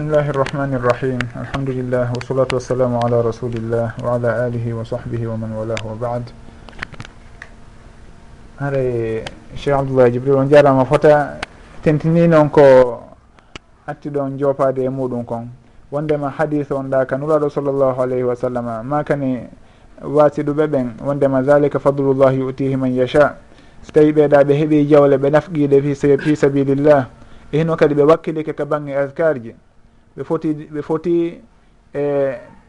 bismillahi irrahmani irrahim alhamdulillah wasalatu wassalamu ala rasulillah wa ala alihi wa sahbihi wa man walah wa bad. Hare cheikh abdoullah jibril on jarama fota tentini noon ko attiɗon jopade e muɗum kon. Wondema hadith on ɗa ka nuraɗo sallllahu alayhi wa sallam makani wasiɗuɓe ɓen wondema zalika fadlullah yutihi man yacha so tawi ɓeeɗa ɓe heeɓi jawle ɓe nafqiɗe fi sabilillah. E hino kadi ɓe wakkilike ka bange askar ji ɓe foti ɓe foti e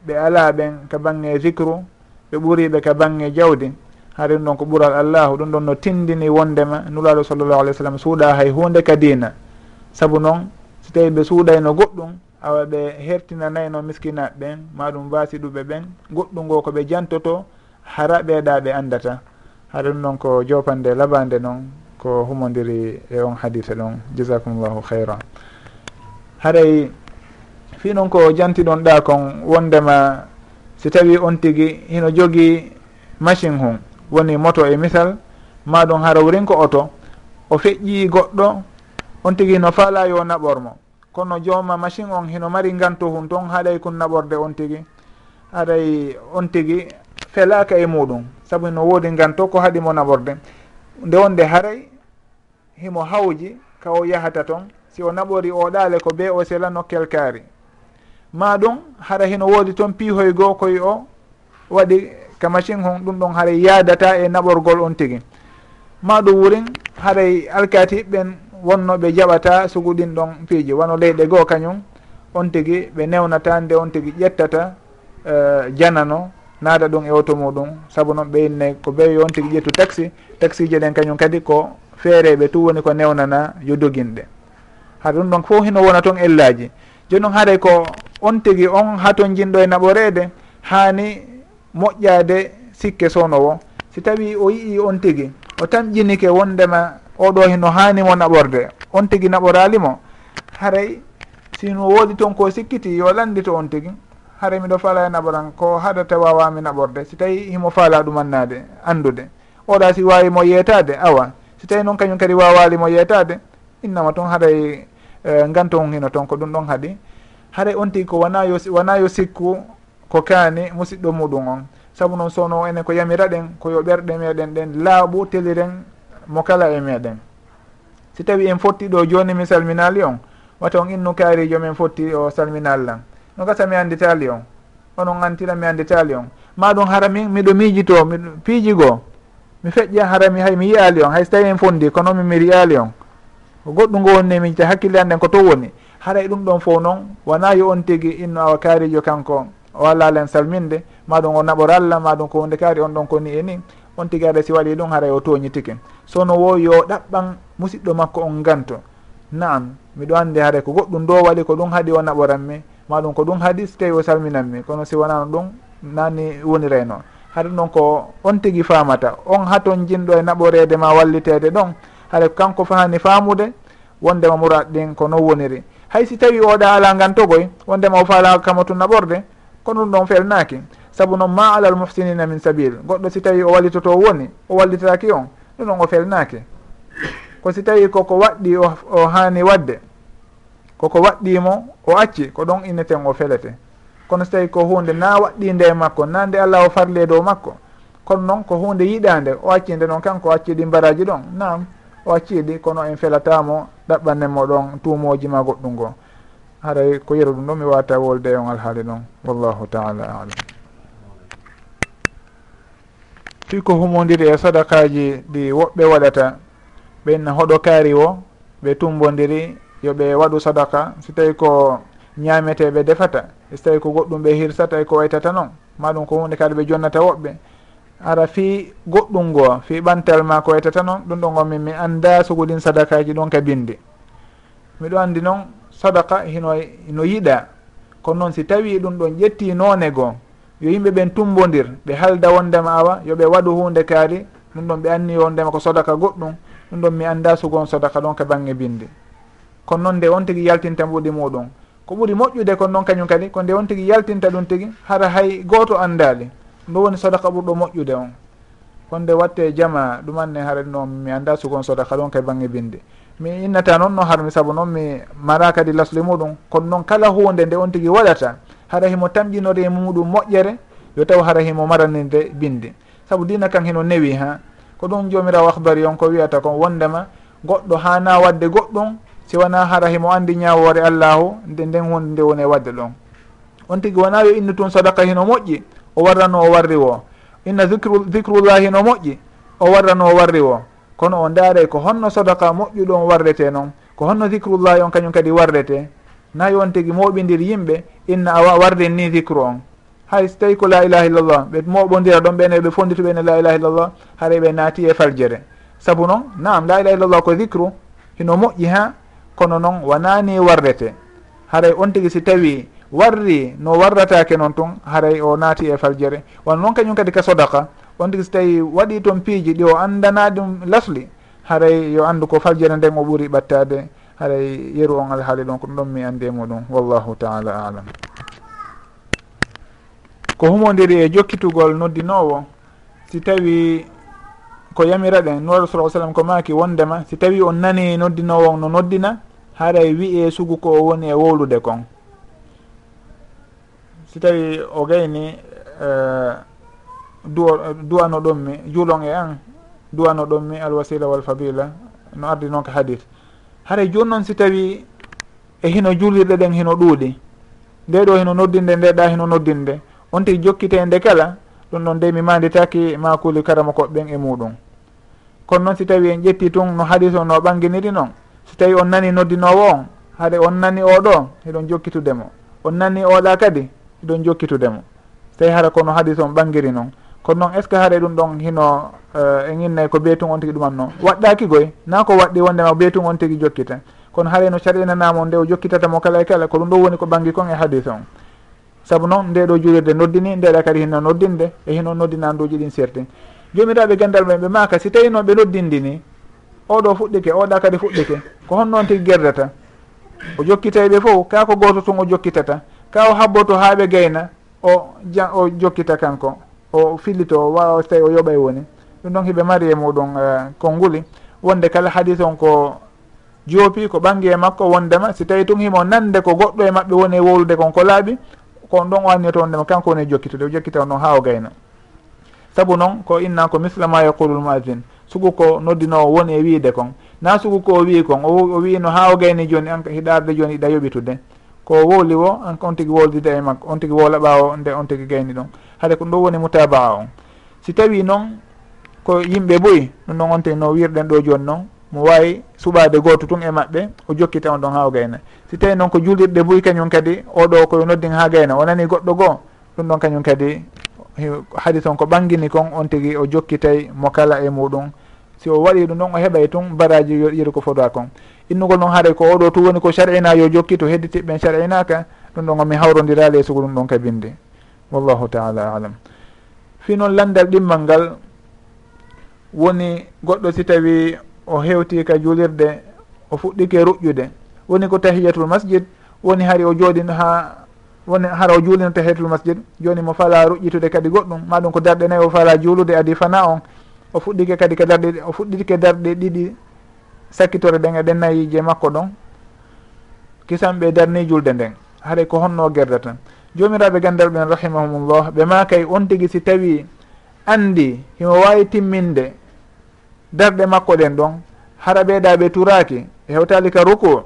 ɓe ala ɓen ka bange zicru ɓe ɓuriɓe ka bange jawdi. Haren ɗon ko ɓural allahu ɗum ɗon no tindini wondema nulaɗo sallllahu alih w sallam suuɗa hay hunde ka dina saabu noon so tawi ɓe suuɗayno goɗɗum awa ɓe hertinanayno miskinaɓe ɓen maɗum wasiɗuɓe ɓen goɗɗum ngo koɓe jantoto hara ɓeeɗa ɓe andata hare ɗum ɗon ko jopande labande noon ko humodiri e on hadise ɗon. Jasakumllahu hayran haray fi noon ko jantiɗon ɗa kon wondema si tawi on tigui hino jogui machine hum woni moto e misal maɗum hara wurin ko oto o feƴƴi goɗɗo on tigui no faala yo naɓormo kono jooma machine on hino mari ganto hun toon haɗay kon naɓorde on tigui haɗay on tigui felaka e muɗum saabu no woodi ganto ko haɗimo naɓorde. Nde wonde haray himo hawji ka o yahata toon si o naɓori o ɗaale ko be o sela nokkel kaari. ma ɗum hara hino woodi toon piihoy goo koye o waɗi ka machine hon ɗum ɗon haray yaadata e naɓorgol on tigi. Ma ɗum wurin haray wonno ɓe jaɓata sugu ɗin ɗon piiji. Wono leyɗe goo kañum on tigi ɓe newnata nde on tigi ƴettata uh, janano naada ɗum e oto muɗum. Saabu noon ɓeyinne ko bewi on tigi ƴettu taxi taxi ji ɗen kañum kadi ko feereɓe tu woni ko newnana yo doguinɗe haɗa ɗum ɗon fof hino wona toon ellaji joni noon haaɗay ko on tigi on haton jinɗo e naɓorede hani moƴƴade sikke sownowo si tawi o yii on tigi o tamƴinike wondema oɗo heno hanimo naɓorde. On tigi naɓoralimo haray sino woodi toon ko sikkiti yo landito on tigi haara miɗo fala e naɓoran ko haɗata wawami naɓorde. Si tawi himo fala ɗumannade andude oɗa si wawimo yeetade awa. Si tawi noon kañum kadi wawalimo yeetade innama toon haɗay eh, ganton hino toon ko ɗum ɗon haaɗi haray on tigi ko wona yo wona yo sikku ko kaani musidɗo muɗum on. Saabu noon sowno enen ko yamira ɗen koyo ɓerɗe meɗen ɗen laaɓu teliren mo kala e meɗen. Si tawi en fotti ɗo joni mi salminali on wata on innu kaarijo min fotti o salminal lan. No gasa mi anditali on onon antira mi anditali on. Maɗum hara min miɗo miijito piiji goo. Mi feƴƴa harami hay mi yiyali on hay so tawi en fondi kono mi mi riyali on. Ko goɗɗum ngo wonni miijita ta hakkille anden ko to woni. haɗay ɗum ɗon fof noon wona yo on tigui inno awa kaarijo kanko o allalen salminde maɗum o naɓora allah maɗum ko hunde kaari on ɗon koni e ni on tigui aɗa si waɗi ɗum haray o toñitike sono wo yo ɗaɓɓan musidɗo makko on ganto naam miɗo andi haray ko goɗɗum do waɗi ko ɗum haaɗi o naɓoranmi maɗum ko ɗum haaɗi so tawi o salminanmi kono si wonano ɗum nani wonire noon hade noon ko on tigui famata on haton jinɗo e naɓorede ma wallitede ɗon haɗa kanko fahani famude wondema mourad ɗin ko non woniri. hay si tawi oɗa ala gantogoy wondema o faala kama tunna naɓorde kono ɗum ɗon felnaki. Saabu noon ma alal muhsinina min sabil goɗɗo si tawi o wallitoto woni o wallitaki on ɗum ɗon o felnaki. Ko si tawi koko waɗɗi o, o hani wadde koko waɗɗimo o acci ko ɗon inneten o felete. Kono so tawi ko hunde na waɗɗinde e makko na nde allah o farli e dow makko kono noon ko hunde yiɗande o accinde noon kanko o acciɗi mbaraji ɗon nam o acciɗi kono en felatamo ɗaɓɓannemo ɗon tumoji ma goɗɗum ngo. Haray ko yeru ɗum ɗo mi wata wolde e on alhaali ɗon. Wallahu taala alam. Fi ko humodiri e sadakaji ɗi woɓɓe waɗata ɓenna hoɗo kaari o ɓe tumbodiri yoɓe waɗu sadaka. So tawi ko ñameteɓe defata so tawi ko goɗɗum ɓe hirsata e ko waytata noon maɗum ko hunde kadi ɓe jonnata woɓɓe. ara fi goɗɗum ngo fi ɓantal ma ko waytata e noon ɗum ɗo gonmin mi annda sogolin sadakaji ɗon ka bindi. Miɗo anndi noon sadaka hino no yiɗa. Kono noon si tawi ɗum ɗon ƴetti noone goo yo yimɓe ɓen tumbodir ɓe halda wondema awa yoɓe waɗu hunde kaari ɗum ɗon ɓe anni wondema ko sodaka goɗɗum ɗum ɗon mi annda sugon sodaka ɗon ka bange bindi. Kono noon nde on tigui yaltinta mbuɗi muɗum. Ko ɓuuri moƴƴude kono noon kañum kadi ko nde on tigui yaltinta ɗum tigui hara hay goto anndali ndu woni sadaka ɓurɗo moƴƴude on. Konde watte jama ɗumanne haren noon mi annda sugon sodaka ɗon kay bange binde. Mi innata noon no harmi saabu noon mi mara kadi lasli muɗum. Kono noon kala hunde nde on tigui waɗata hara himo tamƴinori e muɗum moƴƴere yo taw hara himo maraninde binde. Saabu dina kan heno newi ha. Ko ɗum jomirawo ahbari on ko wiyata kon wondema goɗɗo hana wadde goɗɗum si wona hara himo andi ñawore allahu nde nden hunde nde woni e wadde ɗon. On tigui wona yo innu tun sadaka hino moƴƴi o warranno o warri wo. Inna dicru dicrullahi no moƴƴi o warranno o warri wo. Kono o daaray ko honno sodaka moƴƴuɗo on warrete noon ko honno dicrullahi on kañum kadi warrete. Nayi on tigi moɓidiri yimɓe inna awa warrin ni dicru on. Hay so tawi ko la ilaha illallah ɓe moɓodira ɗon ɓene ɓe fondiri ɓene la ilaha illallah haara ɓe naati e faljere. Saabu noon naam la ilaha illallah ko dicru hino moƴƴi ha kono noon wonani warrete. Haray on tigi si tawi warri no warratake noon tun haray o naati e faljere. Won noon kañum kadi ka sodaka on tigi so tawi waɗi toon piiji ɗi o andana ɗum lasli haray yo andu ko faljere nden o ɓuuri ɓattade haray yeru on alhaali ɗon ko ɗum ɗon mi andi e muɗum. Wallahu taala alam ko humodiri e jokkitugol noddinowo si tawi ko yamira yamiraɗen nuwaɗo sa sallam ko maki wondema si tawi on nani noddinowo no noddina haray wiye sugu ko o woni e wowlude kon. si tawi o gayni duwo duwano ɗummi juulon e an duwano ɗummi alwasila walfabila no ardi noon ko hadit haray joni noon si tawi e hino juulirɗe ɗen hino ɗuuɗi nde ɗo hino noddinde ndeɗa hino noddinde on tigi jokkite nde kala ɗum ɗon nde mi manditaki makuli karama koɓɓen e muɗum. Kono noon si tawi en ƴetti tun no haaɗi o no ɓanginiri noon si tawi on nani noddinowo on haade on nani oɗo eɗon jokkitudemo on nani oɗa kadi ɗon jokkitudemo tawi hara kono hadis on ɓangiri noon kono noon est ce que haare ɗum ɗon hino eh, uh, en innayi ko beetun on tigui ɗuman noon waɗɗaki goy na ko waɗɗi wondema beetun on tigui jokkita kono haare no caɗinanamo nde o jokkitatamo kala e kala ko ɗum ɗo woni ko ɓangi kon e hadis on. Saabu noon nde ɗo julirde noddini ndeɗa kadi hino noddinde e hino noddinanduji ɗin serti. Jomiraɓe gandal men ɓe maka si tawi noon ɓe noddindini oɗo fuɗɗike oɗa kadi fuɗɗike ko hon noon tigui gerdata? O jokkitayɓe fof ka ko goto tun o jokkitata? ka o habboto ha ɓe gayna o ja o jokkita kanko o fillito o wawa so tawi o yoɓay woni. Ɗum ɗon hiɓe mari e muɗum uh, konnguli. Wonde kala hadis on ko joopi ko ɓangi e makko wondema si tawi tun himo nande ko goɗɗo e maɓɓe woni e wolude kon ko laaɓi kon ɗon o annioto wondema kanko woni e jokkitude o jokkita on noon ha o gayna saabu noon ko inna ko misla ma yaqulu l sugu ko noddinowo woni e wiide kon. Na sugu ko o wi kon o wino ha o gayni joni an hiɗarde joni iɗa yoɓitude ko wowli wo an on tigui woldide e makko on tigui wowla ɓawo nde on tigui gayni ɗon. Haade ko ɗum woni mutabaa on. Si tawi noon ko yimɓe boyi ɗum noon on tigi no wirɗen ɗo joni noon mo wawi suɓade goto tun e maɓɓe o jokkita on ɗon ha o gayna si tawi noon ko julirɗe boyi kañum kadi oɗo koye noddin ha gayna o nani goɗɗo goo ɗum ɗon kañum kadi haadi toon ko ɓangini kon on tigui o jokkitay mo kala e muɗum. Si o waɗi ɗum ɗon o heɓay tun baraji yeru ko fodoa kon. innugol noon haaray ko oɗo tu woni ko sar'ina yo jokki to hedditiɓɓen sar'inaka ɗum ɗon omin hawrodira e leeso ko ɗum ɗon ka kabinde wallahu taala alam. Fi noon landal ɗimmal ngal woni goɗɗo si tawi o hewti ka julirde o fuɗɗike ruƴƴude woni ko tahiyatul masjid woni hari o jooɗino ha woni hara o juulino tahiyatul masjid joni mo fala ruƴƴitude kadi goɗɗum maɗum ko darɗe nayyi o fala juulude adi fana on o fuɗɗike kadi ko darɗe o fuɗɗike darɗe ɗiɗi sakkitore ɗen e ɗen ɗennayiji makko ɗon kisan ɓe e darni julde nden haɗa ko honno gerda tan. Jomiraɓe gandal ɓen rahimahumullah ɓe makay on tigui si tawi andi himo wawi timminde darɗe makko ɗen ɗon hara ɓeeɗa ɓe turaki e hewtali ka ruku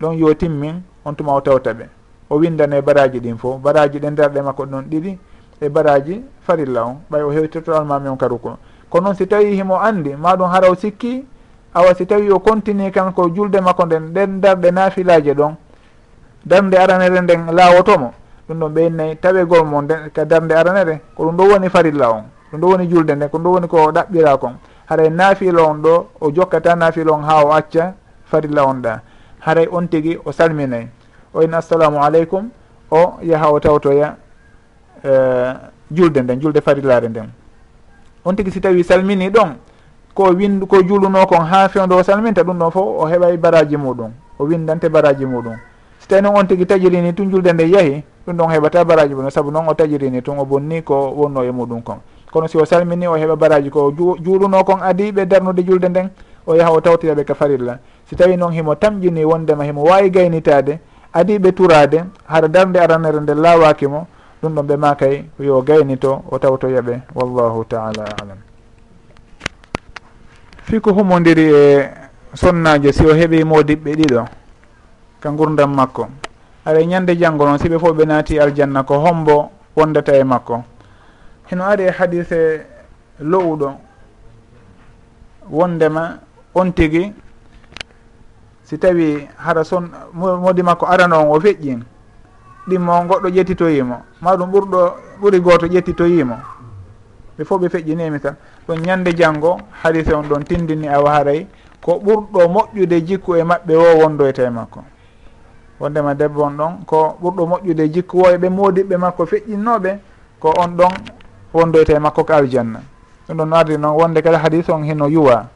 ɗon yo timmin on tuma o tawta ɓe. O windane baraji ɗin fo baraji ɗen darɗe makko ɗon ɗiɗi e baraji farilla on ɓay o hewtitoalmami on ka ruku. Ko noon si tawi himo andi maɗum hara o sikki awa si tawi o continue kanko julde makko nden ɗen darɗe naafilaje ɗon darde aranere nden laawotomo ɗum ɗon ɓeynayi tawegol mo nde ka darde aranere ko ɗum ɗo woni farilla on ɗum ɗo woni julde nde ko ɗum ɗo woni ko ɗaɓɓira kon. Haray naafila on ɗo o jokkata naafila on ha o acca farilla on ɗa. Haray on tigui o salminayi o in assalamu aleykum o yaha o tawtoya uh, julde nden julde farillare nden. On tigui si tawi salmini ɗon ko windu ko juuluno kon ha fewdo o salminta ɗum ɗon fof o heɓay baraji muɗum o windante baraji muɗum. So tawi noon on tigui tajirini tun julde nde yeehi ɗum ɗon heɓata baraji muɗum. Saabu noon o tajirini tun o bonni ko wonno e muɗum kon. Kono si o salmini o heɓa baraji ko juuluno kon adiɓe darnude julde nden o yaha o tawtiraɓe ka farilla si tawi noon himo tamƴini wondema himo wawi gaynitade adiɓe turade hara darde aranere nde lawakimo ɗum ɗon ɓe makay yo gaynito o tawtoyaɓe wallahu taala alam. fiko humodiri e sonnajo si o heeɓi modiɓɓe ɗiɗo ka gurdam makko. Aɗa ñande janngo noon siɓe fof ɓe naati aljanna ko hombo wondata e makko. Heno ari e hadise lowuɗo wondema on tigi si tawi hara son modi makko arano on o feƴƴin ɗimmo goɗɗo ƴettitoyimo maɗum ɓurɗo ɓuri goto ƴettitoyimo ɓe fof ɓe feƴƴinimi tan. Ɗon ñande janngo haalise on ɗon tindini awa haray ko ɓurɗo moƴƴude jikku e maɓɓe wo wondoyta e makko. Wondema debbo on ɗon ko ɓurɗo moƴƴude jikku wo e ɓe moodiɓɓe makko feƴƴinnoɓe ko on ɗon wondoyta e makko ko aljanna. Ɗum ɗon no ardi noon wonde kadi hadis on hino yuwa.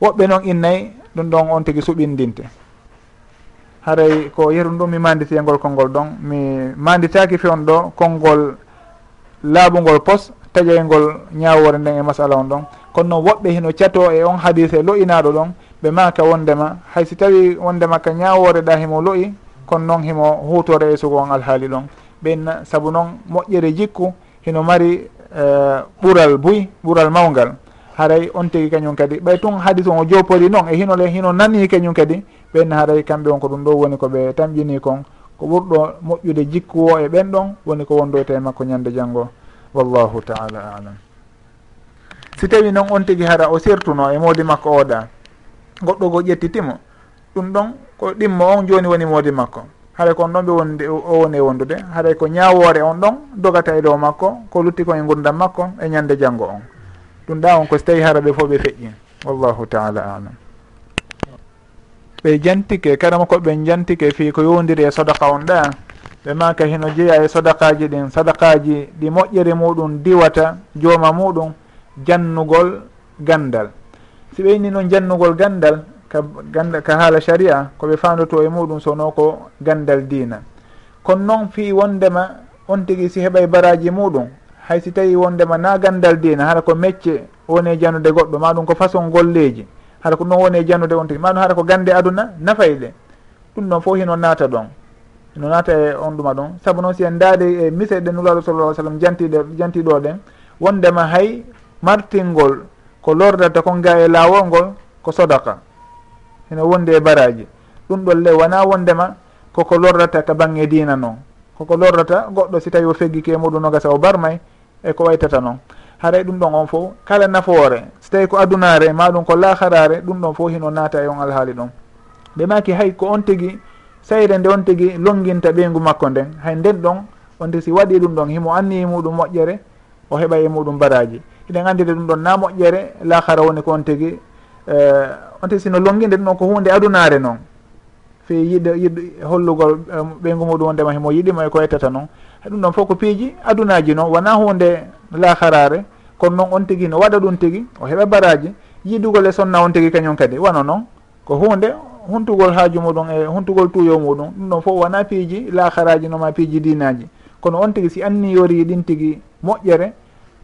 Woɓɓe noon innayi ɗum ɗon on tigui suɓindinte. Haray ko yeru ɗum mi manditi e ngol konngol ɗon mi manditaki fewn ɗo konngol laaɓugol pos taƴaygol ñawore nden e masala on ɗon. Kono noon woɓɓe hino cato e on hadise e lo'inaɗo ɗon ɓe maka wondema. Haysi tawi wondema ka ñawore ɗa himo lo'i kono noon himo hutore e sugo on alhaali ɗon. Ɓenna saabu noon moƴƴere jikku hino mari e, ɓural uh, buy ɓural mawgal. Haray on tigui kañum kadi. Ɓay tun hadis on o jopori noon e hinole hino nani kañum kadi ɓenna haray kamɓe on ko ɗum ɗo woni koɓe tamƴini kon. Ko ɓurɗo moƴƴude jikku o e ɓen ɗon woni ko wondoyta e makko ñande janggo wallahu taala alam. Si tawi noon on tigi hara o sertuno e moodi makko oɗa goɗɗo go ƴettitimo ɗum ɗon ko ɗimmo on joni woni moodi makko. Haɗa kon ɗon ɓe wonde o woni e wondude haɗa ko ñawore on ɗon dogata e dow makko ko lutti kon e gurdam makko e ñande janggo on. Ɗum ɗa on ko so tawi hara ɓe fof ɓe feƴƴi wallahu taala alam. Ɓe jantike karama koɓe jantike fi ko yowdiri e sodaka on ɗa ɓe maka heno jeeya e sodakaji ɗin. Sadakaji ɗi moƴƴere muɗum diwata jooma muɗum jannugol gandal. Si ɓeyni noon jannugol gandal ka, ganda, ka haala sharia koɓe fandoto e muɗum sono ko gandal dina kono noon fi wondema on tigui si heɓay baraji muɗum hay si tawi wondema na gandal dina hara ko mecce woni e jannude goɗɗo maɗum ko façon golleji hara ko ɗum woni e jannude on tigi maɗum hara ko gande aduna nafayɗe ɗum ɗon fof hino naata ɗon. ino naata e on ɗuma ɗon saabu noon si en daari e miseɗe nulaɗo sallah sallam jantiɗe jantiɗo ɗen wondema hay martingol ko lordata kon ga e laawol ngol ko sodaka ene wondi e baraji ɗum ɗon le wona wondema koko lordata ka bangge dina noon. Koko lordata goɗɗo si tawi o feggike muɗum no gasa o barmay e ko waytata noon. Haray ɗum ɗon on fof kala nafoore so tawi ko adunare maɗum ko laharare ɗum ɗon fof hino naata e on alhaali ɗon ɓe maki hay ko on tigui sayre nde on tigi longinta ɓeygu makko nden. Hay nden ɗon on tigi si waɗi ɗum ɗon himo anni e muɗum moƴƴere o heɓa e muɗum baraji eɗen andide ɗum ɗon na moƴƴere lahara woni ko on tigi eh, on tigi sino longinde ɗum ɗon ko hunde adunare noon fi yiɗ yiɗ hollugol eh, ɓeygu muɗum wondema himo yiɗima e ko ettata noon ɗum ɗon fof ko piiji adunaji noon wona hunde laharare kono noon on tigi no waɗa ɗum tigi o heɓa baraji yiɗugol e sonna on tigi kañum kadi. Wano noon ko hunde huntugol haaju muɗum e huntugol tuyo muɗum ɗum ɗon fof wona piiji laharaji noma piiji dinaji kono on tigui si anni yori ɗin tigui moƴƴere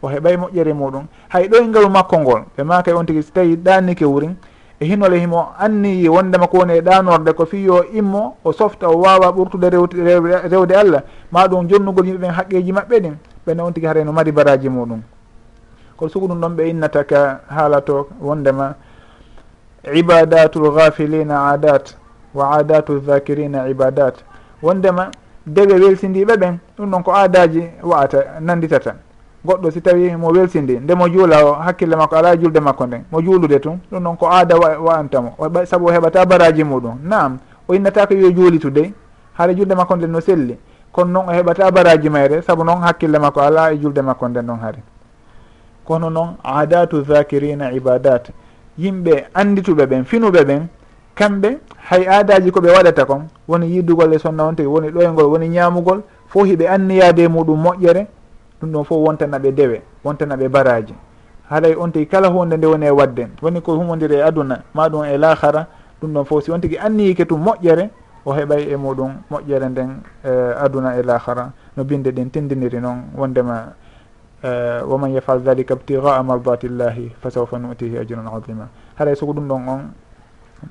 o heɓay moƴƴere muɗum. Hay ɗo e ngaalu makko ngol ɓe makay on tigui so tawi ɗannike wurin e hinole himo anniyi wondema ko woni e ɗanorde ko fiyo immo o softa o wawa ɓurtude rewde allah maɗum jonnugol yimɓe ɓen haqqeji maɓɓe ɗin ɓenne on tigi hareno mari baraji muɗum. Kono sugu ɗum ɗon ɓe innata ka haala to wondema ibadatu lgafilina adat wa adatu dhakirina ibadat. Wondema dewe welsindiɓe ɓen ɗum ɗon ko aadaji wa'ata nanditata goɗɗo si tawi mo welsindi nde mo juula o hakkille makko ala julde makko nden mo juulude tun ɗum ɗon ko aada wa'antamo. Saabu o heɓata baraji muɗum. Nam o innatako yo juulitude haara julde makko nden no selli. Kono noon o heɓata baraji mayre saabu noon hakkille makko ala e julde makko nden ɗon haari kono noon adatu zakirina ibadat. yimɓe andituɓe ɓen finuɓe ɓen kamɓe hay aadaji koɓe waɗata kon woni yiddugol e sonna on tigi woni ɗoyngol woni ñamugol fo hiɓe anniyade muɗum moƴƴere ɗum ɗon fof wontanaɓe dewe wontanaɓe baraji. Haɗay on tigi kala hunde nde woni e wadde woni ko humodiri e aduna maɗum e lahara ɗum ɗon fof si on tigi anniyike tum moƴƴere o heɓay e muɗum moƴƴere nden e aduna e lahara no binde ɗen tindiniri noon wondema Eh, wa man yafal dalika ibtigaa mardatillahi fa sawfa nutihi ajran adima haray soko ɗum ɗon on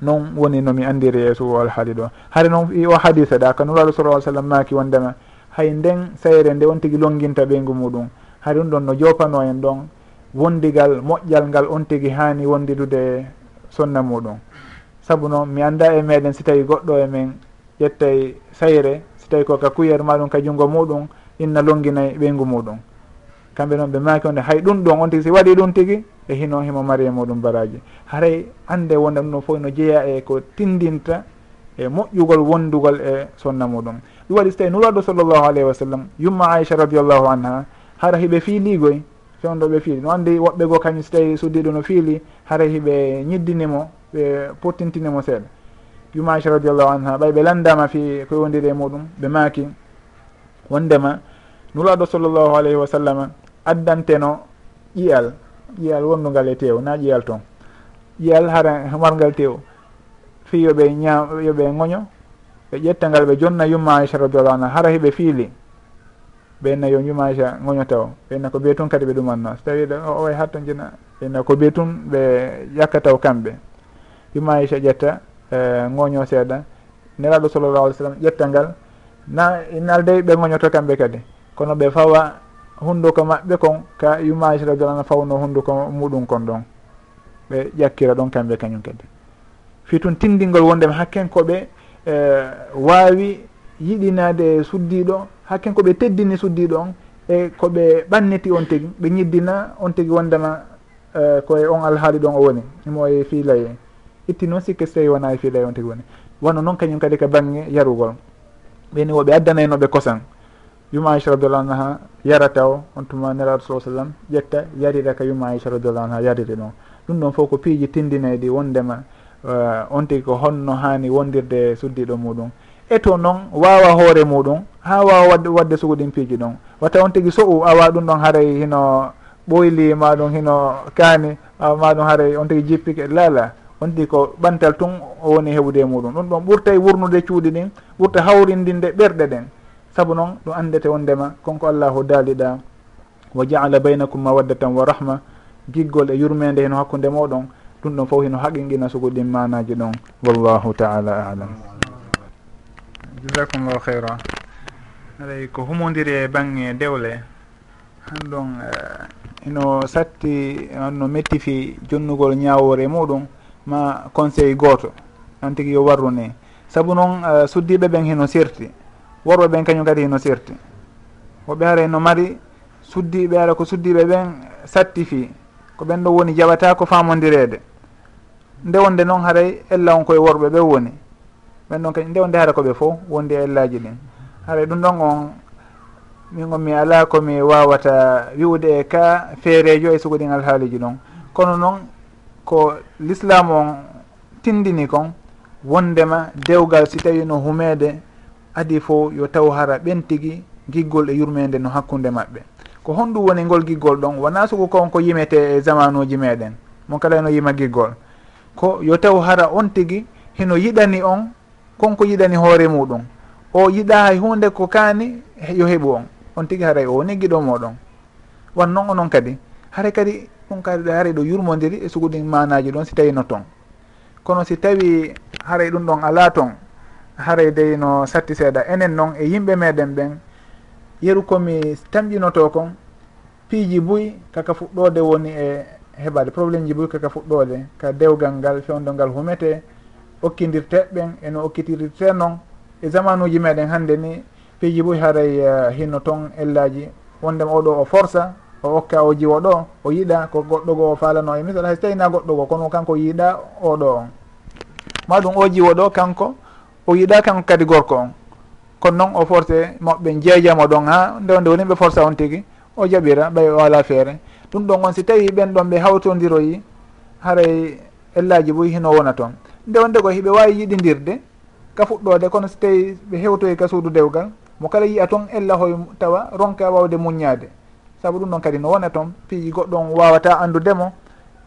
noon woni nomi andiri yeeso alhaali ɗo hare noon o hadisa ɗa ka nuraɗo sala ah sallam maaki wondema hay nden sayre nde on tigui longuinta ɓeygu muɗum. Hay ɗum ɗon no jopano en ɗon wondigal moƴƴal ngal on tigui hani wondidude sonna muɗum. Saabu noon mi anda e meɗen si tawi goɗɗo e men ƴettay sayre si tawi koka kuyer maɗum ka junggo muɗum inna longuinay ɓeygu muɗum. kamɓe noon ɓe maaki onde hay ɗum ɗon on tigi si waɗi ɗum tigi e hino himo mari e muɗum baraji. Haray ande wonde ɗum ɗon fof no jeeya e ko tindinta e moƴƴugol wondugol e sonna muɗum. Ɗum waɗi so tawi nuraɗo sallllahu alayhi wa sallam yumma aicha radiallahu anha hara hiɓe fiiligoy fewɗo ɓe fiili. No andi woɓɓe goo kañum so tawi suddiɗo no fiili hara hiɓe ñiddinimo ɓe pottintinimo seeɗa. Yumma aicha radiallahu anha ɓay ɓe landama fi ko wondiri e muɗum ɓe maaki wondema nuraɗo sallllahu alayhi wa sallama addanteno ƴiyal ƴiyal wonndugal e tew na ƴiyal toon ƴiyal hara margal tew. Fi yoɓe ña yoɓe ŋoño ɓe ƴettagal ɓe jonna yumma aicha radiallahu anha hara hiɓe fiili. Ɓenna yo yumma aicha ŋoño taw. Ɓenna ko be tun kadi ɓe ɗumanno. So tawi o way hatto jina ɓenna ko be tun ɓe ƴakkataw kamɓe. Yumma aicha ƴetta e, ŋoño seeɗa. Neraɗo sallallah alih w sallam ƴetta ngal. Na nalde ɓe ŋoñoto kamɓe kadi. Kono ɓe fawa hunnduko maɓɓe kon ka yumage radiallah fawno hunnduko muɗum kon ɗon. Ɓe ƴakkira ɗon kamɓe kañum kadi. Fi tun tindingol wondema hakkenkoɓe wawi yiɗinade suddiɗo hakken koɓe e, teddini suddiɗo on e koɓe ɓanniti on tigui ɓe ñiddina on tigui wondema e, koye on alhaali ɗon o woni. Imo e fiilay itti noon sikke so tawi wona e fiilay on tigui woni. Wonno noon kañum kadi ka bangge yarugol. Ɓeni woɓe addanaynoɓe kosan. yuma aicha radiallahu anha yarata o on tuma neraɗo sa sallam ƴetta yarira ka yuma aicha radiallahu anha yariri ɗon ɗum ɗon fof ko piiji tindineɗi wondema uh, on tigi ko honno hani wondirde suddiɗo muɗum. E to noon wawa hoore muɗum ha wawa wadde wadde suguɗin piiji ɗon. Watta on tigi so'u awa ɗum ɗon haaray hino ɓoyli maɗum hino kaani ma ɗum haaray on tigi jippike. Lala on tigi ko ɓantal tun o woni heɓude muɗum. Ɗum ɗon ɓurta e wurnude cuuɗi ɗin ɓurta hawrindinde ɓerɗe ɗen. saabu noon ɗum andete wondema konko allahu daaliɗa wa jaala baynakum mawaddatan wa rahma giggol e yurmede heno hakkude moɗon ɗum ɗon fof hino haqinqina sugo ɗin manaji ɗon. Wallahu taala alam. Jasakumllahu heyra aɗay ko humodiri e bange dewle. Hanɗon eh, ino satti anno mettifi jonnugol ñawore muɗum ma conseil goto. An tigui yo warrune. Saabu noon eh, suddiɓe ɓen hino sirti worɓe ɓen kañum kadi no sirti woɓe haara no mari suddiɓe ara ko suddiɓe ɓen sattifi ko ɓen ɗo woni jaɓata ko famodirede nde wonde noon haray ella on koye worɓe ɓe woni. Ɓen ɗon kañum nde wonde hara koɓe fof wondi e ellaji ɗin. Haray ɗum ɗon on min on mi ala komi wawata wiwde e ka feerejo e sugoɗin alhaaliji ɗon. Kono noon ko l'islam on tindini kon wondema dewgal si tawi no humede adi fo yo taw hara ɓen tigui giggol e yurmede no hakkude maɓɓe. Ko honɗum woni ngol giggol ɗon wona sugu konko yimete e zamanuji meɗen. Mo kala eno yima giggol. Ko yo taw hara on tigui hino yiɗani on konko yiɗani hoore muɗum. O yiɗa hay hunde ko kaani yo heeɓu on. On tigui haray o woni giɗo moɗon. Wan noon onon kadi. Haray kadi ɗum kadi haray ɗo yurmodiri e suguɗin manaji ɗon si tawi no toon kono si tawi haray ɗum ɗon ala toon haray dey no satti seeɗa. Enen noon e yimɓe meɗen ɓen yeru komi tamƴinoto kon piiji buy kaka fuɗɗode woni e heɓade probléme ji buy kaka fuɗɗode ka dewgal ngal fewdo ngal humete okkidirte ɓen eno okkitirirte noon e zaman uji meɗen hannde ni piiji buy haray uh, eh, hinno toon ellaji. Wondema oɗo o forsa o okka o jiwo ɗo o yiɗa ko goɗɗo goo o falano e misal hay so tawina goɗɗo goo kono kanko yiiɗa oɗo. On maɗum o jiwo ɗo kanko o yiɗa kanko kadi gorko on. Kono noon o forcé moɓɓe jeejamo ɗon ha nde nde woni ɓe forcé on tigui o jaɓira ɓay o ala feere. Ɗum ɗon on si tawi ɓen ɗon ɓe hawtodiroyi haray ellaji boy hino wona toon. Nde wonde ko hiɓe wawi yiɗidirde ka fuɗɗode kono so tawi ɓe hewtoyi ka suudu dewgal mo kala yiya toon ella hoye tawa ronka wawde muññade saabu ɗum ɗon kadi no wona toon piiji goɗɗon wawata andudemo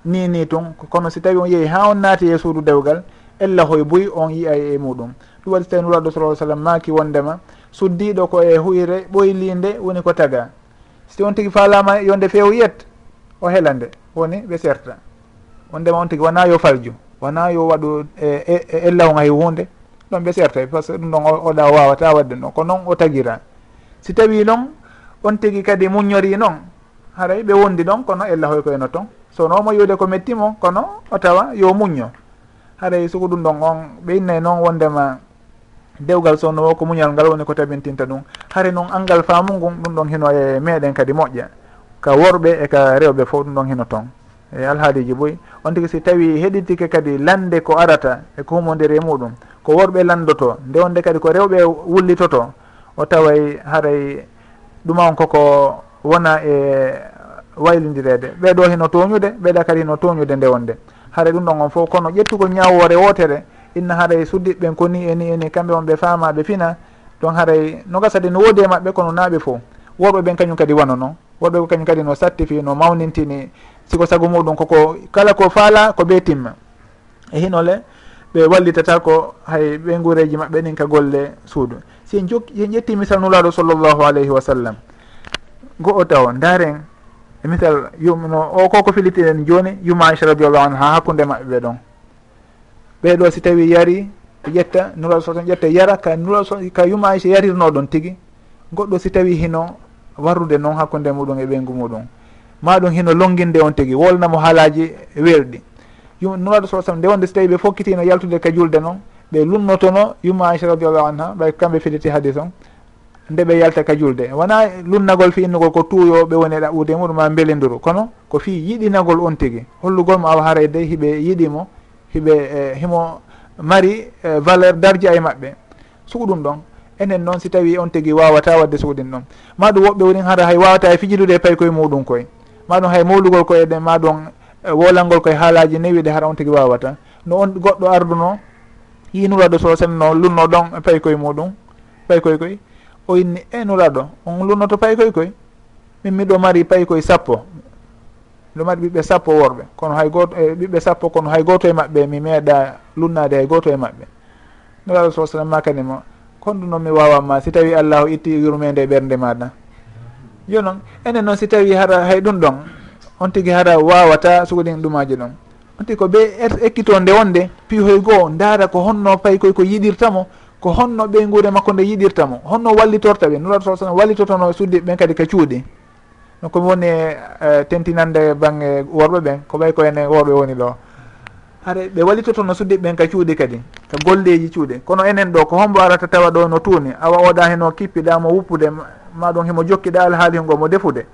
ni ni tun kono si tawi on yeehi ha on naati e suudu dewgal ella hoye boyi on yiyay e muɗum. ɗum waɗi so tawi nuraɗo sala sallam maaki wondema suddiɗo ko e huyre ɓoylinde woni ko taga. So tawi on tigui falama yonde feew yiyat o heela nde woni ɓe serta. Wondema on tigui wona yo falju wona yo waɗu e, e, e ellaw hay hunde ɗon ɓe serta. Par ce que ɗum ɗon oɗa wawata wadde ɗon ko noon o tagira si tawi noon on tigui kadi muñori noon haray ɓe wondi ɗon kono ella hoy koyeno toon so noomo yiwde ko mettimo kono o tawa yo muñño. Haray soko ɗum ɗon on ɓe innay noon wondema dewgal sownowo ko muñal ngal woni ko tabintinta ɗum. Hare noon angal faamu ngun ɗum ɗon hino e meɗen kadi moƴƴa. Ka worɓe e ka rewɓe fof ɗum ɗon hino toon e alhaaliji boyi on tigui si tawi heɗitike kadi lande ko arata eko humodiri e muɗum ko worɓe landoto nde wonde kadi ko rewɓe wullitoto o taway haray ɗuma on koko wona e waylidirede. Ɓeɗo hino toñude ɓeɗa kadi hino toñude nde wonde. Haara ɗum ɗon on fof kono ƴettugol ñawore wotere inna haray suddiɓeɓen koni eni eni kamɓe on ɓe famaɓe fina. Donc haray noga sadi no woodi e maɓɓe kono naaɓe fo worɓe ɓen kañum kadi wanono worɓe kañum kadi no sattifi no mawnintini siko sago muɗum koko kala ko faala ko ɓe timma. E hinole ɓe wallitata ko hay ɓe guureji maɓɓe ɗin ka golle suudu. Si en jok en ƴetti misal nulaɗo sallllahu alayhi wa sallam. Go o taw daren e misal yumno o koko filitiɗen joni yuma aicha radiallahu anha hakkude maɓɓe ɓe ɗon. ɓeɗo si tawi yari ƴetta nuraɗo sa ƴetta yara ka nuraɗo ka yuma aicha yarirno ɗon tigui goɗɗo si tawi hino warrude noon hakkude e muɗum e ɓeygu muɗum. Maɗum hino longinde on tigui wolnamo haalaji weerɗi nuraɗo sa sallam nde wonde so tawi ɓe fokkitino yaltude ka julde noon ɓe lumnotono yumma aicha radiallahu anha ɓay kamɓe fiditi hadis on nde ɓe yalta ka julde. Wona lunnagol fi innugol ko tuuyoɓe woni e ɗaɓɓude e muɗum ma beliduru kono ko fi yiɗinagol on tigui hollugol mo awa haray de hiɓe yiɗimo hiɓe e, himo mari e, valeur darji ay maɓɓe. Suku ɗum ɗon enen noon si tawi on tigi wawata wadde sukuɗin ɗon. Maɗum woɓɓe wonin hara hay wawata e fijidude e pay koye muɗum koye. Maɗum hay mawlugol koye ɗen maɗum ɗum e, wolangol koye haalaji newiɗe hara on tigi wawata. No on goɗɗo arduno yinuraɗo so senno lunno ɗon pay koye muɗum pay koye koye. O inni e nuraɗo on lunnoto pay koye koye. Min miɗo mari pay koye sappo. no mari ɓiɓɓe sappo worɓe. Kono hay goto e eh, ɓiɓɓe sappo kono hay goto e maɓɓe mi meeɗa lunnade hay goto e maɓɓe. No ala sa sallam makani mo kondu noon mi wawatma si tawi allahu itti yurmede e ɓernde maɗa. Yo noon enen noon si tawi hara hay ɗum ɗon on tigui hara wawata sugodin ɗumaji ɗon. On tigui ko ɓe er-, ekkito nde wonde piihoy goho daara ko honno payi koy ko yiɗirtamo ko honno ɓeygude makko nde yiɗirtamo honno wallitorta ɓe. Nuraɗo sa sallam wallitotono suddiɓe ɓen kadi ka cuuɗi. donc komi woni e, tentinande bangge worɓe ɓen ko ɓay ko enen worɓe woni ɗo. Haɗa ɓe wallitoto no suddiɓe ɓen ka cuuɗi kadi ka golleji cuuɗi. Kono enen ɗo ko hombo arata tawa ɗo no tuuni awa oɗa heno kippiɗa mo wuppude maɗum himo jokkiɗa alhaali ngo mo defude.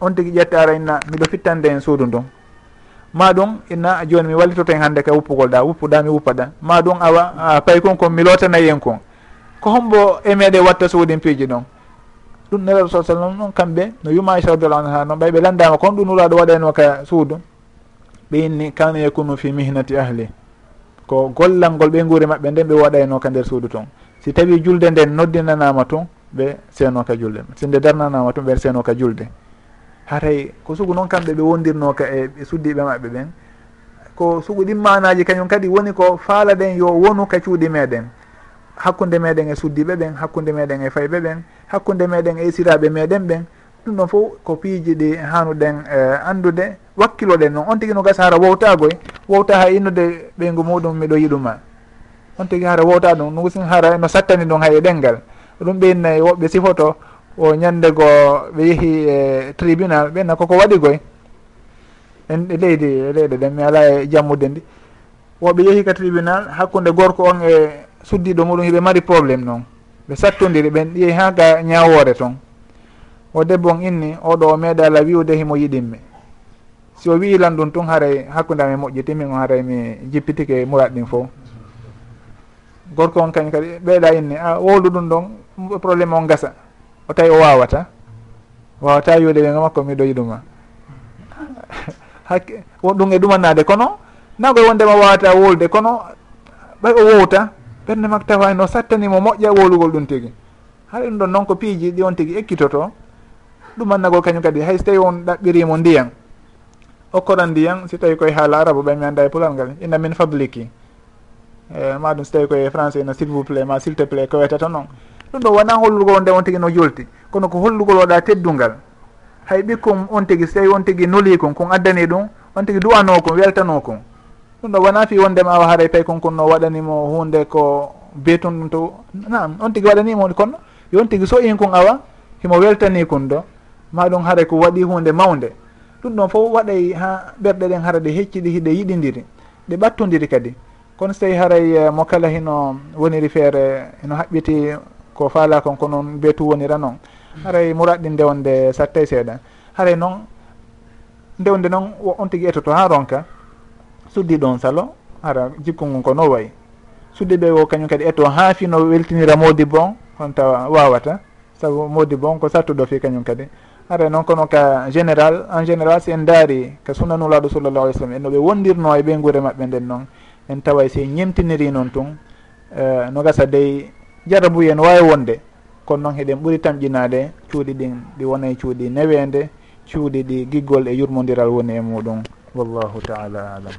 On tigui ƴetta ara inna miɗo fittande hen suudu ndun. Ma ɗum inna joni mi wallitoto hen hannde ka wuppugol ɗa wuppuɗa mi wuppaɗa. Ma ɗum awa a pay kon kon mi lotanayi en kon. Ko hombo e meɗe watta suudin piiji ɗon. ɗum nelaɗo sa sallam ɗon kamɓe no yuma aicha radiallahu anha noon ɓay ɓe landama kon ɗum nuraɗo waɗano ka suudu. Ɓe inni kana yakunu fi mihnati ahli. Ko gollal ngol ɓe guuri maɓɓe nden ɓe waɗayno ka nder suudu toon si tawi julde nden noddinanama toon ɓe seeno ka julde. Si nde darnanama toon ɓe seeno ka julde. Haray ko sugu noon kamɓe ɓe wondirno ka e ɓe suddiɓe maɓɓe ɓen ko sugu ɗimmanaji kañum kadi woni ko faala ɗen yo wonu ka cuuɗi meɗen hakkude meɗen e suddiɓe ɓen hakkude meɗen e fayɓe ɓen hakkude meɗen e siraɓe meɗen ɓen ɗum ɗon fof ko piiji ɗi hanuɗen e, andude wakkiloɗen noon on tigui no gasa hara wowtagoy wowta ha innude ɓeygu muɗum miɗo yiɗuma on tigui hara wowta ɗum nugusin hara no sattani ɗum hay e ɗengal. Ɗum ɓeynayi woɓɓe sifoto o ñande goo ɓe yeehi e tribunal ɓenna koko waɗi goy en e leydi e leyɗe ɗen mi ala e jammude ndi. Woɓe yeehi ka tribunal hakkude gorko on e suddiɗo muɗum hiɓe mari probléme noon ɓe sattodiri ɓen ɗiyey ha ga ñawore toon o debbo on inni oɗo o meeɗa ala wiwde himo yiɗinmi si o wiilan ɗum tun haray hakkude ami e moƴƴiti min o haray mi jippitike murat ɗin fo gorko on kañ kadi ɓeeɗa inni a wowlu ɗum ɗon probléme on gasa o tawi o wawata wawata yiwde ɓe makko miɗo yiɗuma hakke ɗum e ɗumannade kono? Nagoy wondema wawata wolde kono? Ɓay o wowta? ɓernde makko tawa no sattanimo moƴƴa wolugol ɗum tigi. Haɗa ɗum ɗon noon ko piiji ɗi on tigi ekkitoto ɗumannagol kañum kadi hay so tawi on ɗaɓɓirimo ndiyan okkoran ndiyan si tawi koye haala arabu ɓay mi annda e pulal ngal inna min fabliki e maɗum so tawi koye français no s'il vous plaît ma s'il te plaît ko wetata noon ɗum ɗo wona hollugol nde on tigi no julti kono ko hollugol waɗa teddungal. Hay ɓikkum on tigi so tawi on tigi noli kum kon addani ɗum on tigi duwano kum weltano kum ɗum ɗo wona fi wondema awa haaray tawi kon no waɗanimo hunde ko betun ɗum to nam on tigui waɗanimo kono yon tigui so in kon awa himo weltani kon ɗo. Ma ɗum haara ko waɗi hunde mawde ɗum ɗon fof waɗay ha ɓerɗe ɗen hara ɗe hecciɗi hiɗe yiɗidiri ɗe ɓattodiri kadi. Kono so tawi haray eh, mo kala hino woniri feere ino haɓɓiti ko faala kon ko noon beetu wonira noon haray muraɗɗi ndewde sattay seeɗa. Haray noon ndewde noon on tigui etoto ha ronka. suddi ɗon salo ara jikku ngun ko no wayi. Suddi ɓe o kañum kadi eto ha fino weltinira modi bon on tawa wawata saabu modi bon ko sattuɗo fi kañum kadi. Ara e noon kono ka général en général si en daari ka sunnanulaɗo sallallah alih w sallam en ɓe wondirno e ɓe guure maɓɓe nden noon en taway si ñemtiniri noon tun uh, no gasa dey jarabuye no wawi wonde. Kono noon heɗen ɓuuri tamƴinade cuuɗi ɗin ɗi wona e cuuɗi newede cuuɗi ɗi giggol e yurmodiral woni e muɗum. Wallahu taala alam.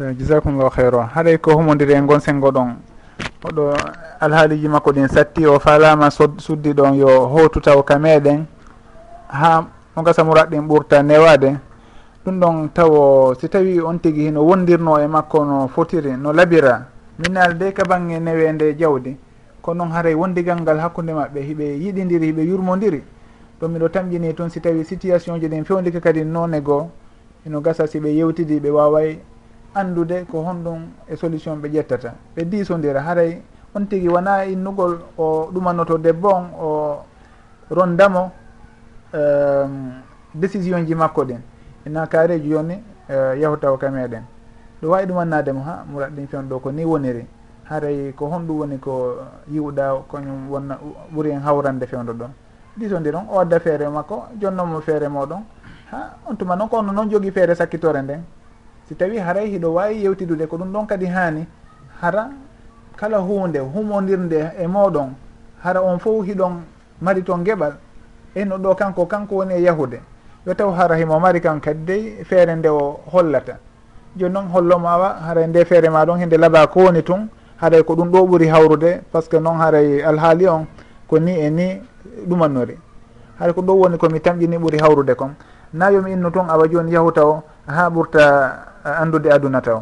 Eh, jisakumllahu heyro haɗay ko humodiri e gon sengo ɗon? Oɗo alhaaliji makko ɗin satti o falama suddi ɗon yo hootu taw ka meɗen. Ha mo gasa murat ɗin ɓurta newade. Ɗum ɗon tawo si tawi on tigui hino wondirno e makko no fotiri no labira minnal de ka bangge newende jawdi. Kono noon haaray wondigal ngal hakkude maɓɓe hiɓe yiɗidiri hiɓe yurmodiri. Ɗum miɗo tamƴini toon si tawi situation ji ɗin fewdika kadi noon goo ino gasa siɓe yewtidi ɓe waway andude ko honɗum e solution ɓe ƴettata. Ɓe disodira haray on tigui wona innugol o ɗumanoto debbo on o rondamo um, décision ji makko ɗin ina kaareji joni uh, e yahotaw ka meɗen. Ɗo wawi ɗum wannademo ha murat ɗin fewn ɗo ko ni woniri. Haray ko honɗum woni ko yiwɗa koñum wonna ɓuuri en hawrande fewdo ɗon. Ɗisodi ɗon o adda feere makko jonnomo feere moɗon. Ha on tuma noon ko onno noon jogui feere sakkitore nden. si tawi haray hiɗo wawi yewtidude ko ɗum ɗon kadi hani hara kala hunde humodirde e moɗon hara on fof hiɗon mari ton geɓal eno ɗo kanko kanko woni e yahude. Yo taw hara himo mari kan kadi dey feere nde o hollata. Joni noon hollomo awa haray nde feere ma ɗon hende laaɓa ko woni tun haray ko ɗum ɗo ɓuuri hawrude par ce que noon haray alhaali on ko ni e ni ɗumannori. Haray ko ɗo woni komi tamƴini ɓuuri hawrude kon. na yomi innu toon awa joni yahu taw ha ɓurta andude aduna taw.